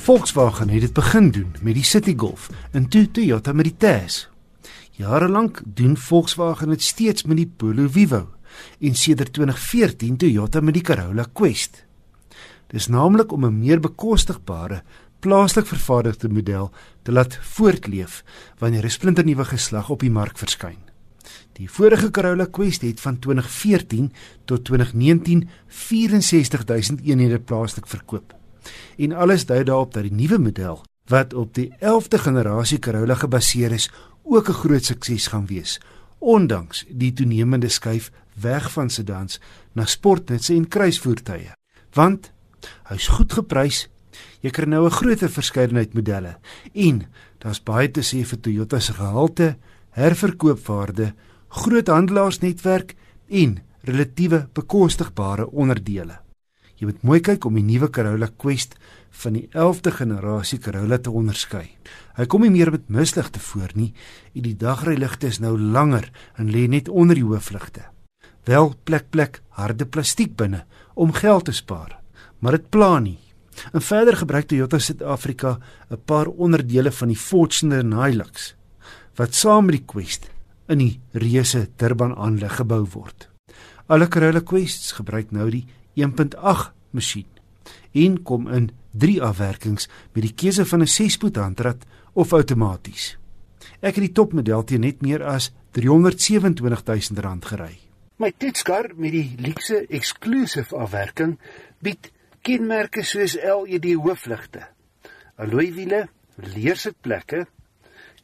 Volkswagen het dit begin doen met die City Golf en toe Toyota met die Tazz. Jare lank doen Volkswagen dit steeds met die Polo Vivo en sedert 2014 Toyota met die Corolla Quest. Dis naamlik om 'n meer bekostigbare plaaslik vervaardigde model te laat voortleef wanneer 'n splinternuwe geslag op die mark verskyn. Die vorige Corolla Quest het van 2014 tot 2019 64000 eenhede plaaslik verkoop. En alles dui daarop dat die nuwe model wat op die 11de generasie Corolla gebaseer is, ook 'n groot sukses gaan wees, ondanks die toenemende skuif weg van sedans na sportnuts en kruisvoertuie. Want hy's goed geprys. Jy kry nou 'n groter verskeidenheid modelle en daar's baie te sê vir Toyota se gehalte, herverkoopwaarde, groot handelaarsnetwerk en relatiewe bekostigbare onderdele. Jy moet mooi kyk om die nuwe Corolla Quest van die 11de generasie Corolla te onderskei. Hy kom nie meer met misligte voor nie en die dagryligte is nou langer en lê net onder die hoofligte. Wel plek plek harde plastiek binne om geld te spaar, maar dit pla nie. En verder gebruik Toyota Suid-Afrika 'n paar onderdele van die Fortuner en Hilux wat saam met die Quest in die reuse Durban aanleg gebou word. Alle Corolla Quests gebruik nou die 1.8 masjien en kom in 3 afwerkings met die keuse van 'n 6-spoed handrat of outomaties. Ek het die topmodel teen net meer as R327 000 gery. My toetskar met die luxe exclusive afwerking bied kenmerke soos LED hoofligte, alloy wiele, leersitplekke,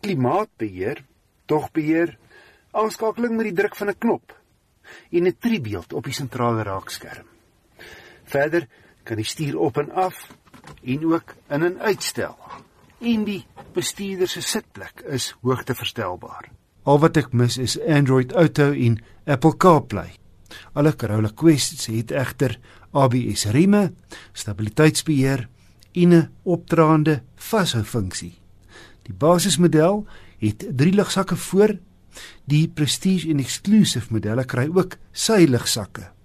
klimaatbeheer, dogbeheer, aanskakeling met die druk van 'n knop en 'n tribeeld op die sentrale raakskerm. Verder kan die stuur op en af en ook in en uitstel. En die bestuurder se sitplek is hoogteverstelbaar. Al wat ek mis is Android Auto en Apple CarPlay. Alle Corolla Quests het egter ABS remme, stabiliteitsbeheer en 'n opdraande vashou funksie. Die basismodel het 3 ligsakke voor. Die Prestige en Exclusive modelle kry ook sy ligsakke.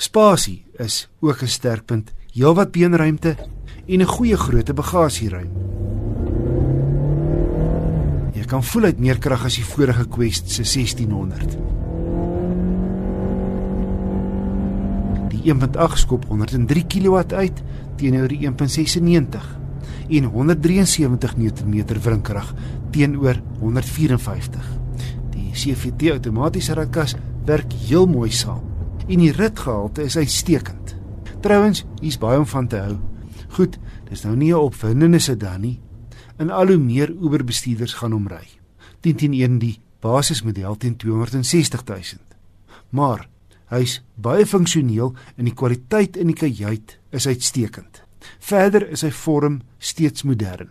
Spasie is ook 'n sterkpunt, heelwat beenruimte en 'n goeie grootte bagasieruim. Jy kan voel uit meer krag as die vorige Quest se 1600. Die 1.8 skop 103 kW uit teenoor die 1.96 en 173 Nm wrinkrag teenoor 154. Die CVT outomatiese ratkas werk heel mooi saam en die ritgehalte is uitstekend. Trouwens, hier's baie om van te hou. Goed, dis nou nie 'n opwindende sedan nie. En al hoe meer Uber bestuurders gaan hom ry. 10 teen 1 die basismodel teen 260 000. Maar hy's baie funksioneel en die kwaliteit in die kajuit is uitstekend. Verder is sy vorm steeds modern.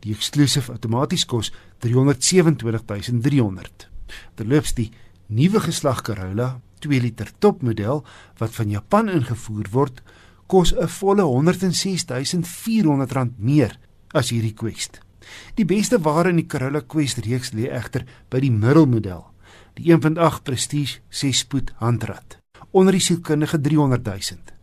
Die eksklusief outomaties kos 327300. Terloops die nuwe geslag Corolla 2 liter topmodel wat van Japan ingevoer word, kos 'n volle 106400 rand meer as hierdie Quest. Die beste ware in die Corolla Quest reeks lê egter by die middelmodel, die 1.8 Prestige 6-spoed handrat, onder die sielkundige 300 000.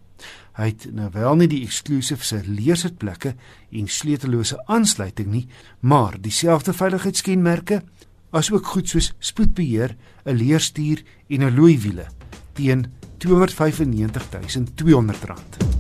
Hy het nou wel nie die eksklusief se leersitplekke en sleutellose aansluiting nie, maar dieselfde veiligheidskenmerke asook goed soos spoedbeheer, 'n leerstuur en 'n looiwiele teen R295 200.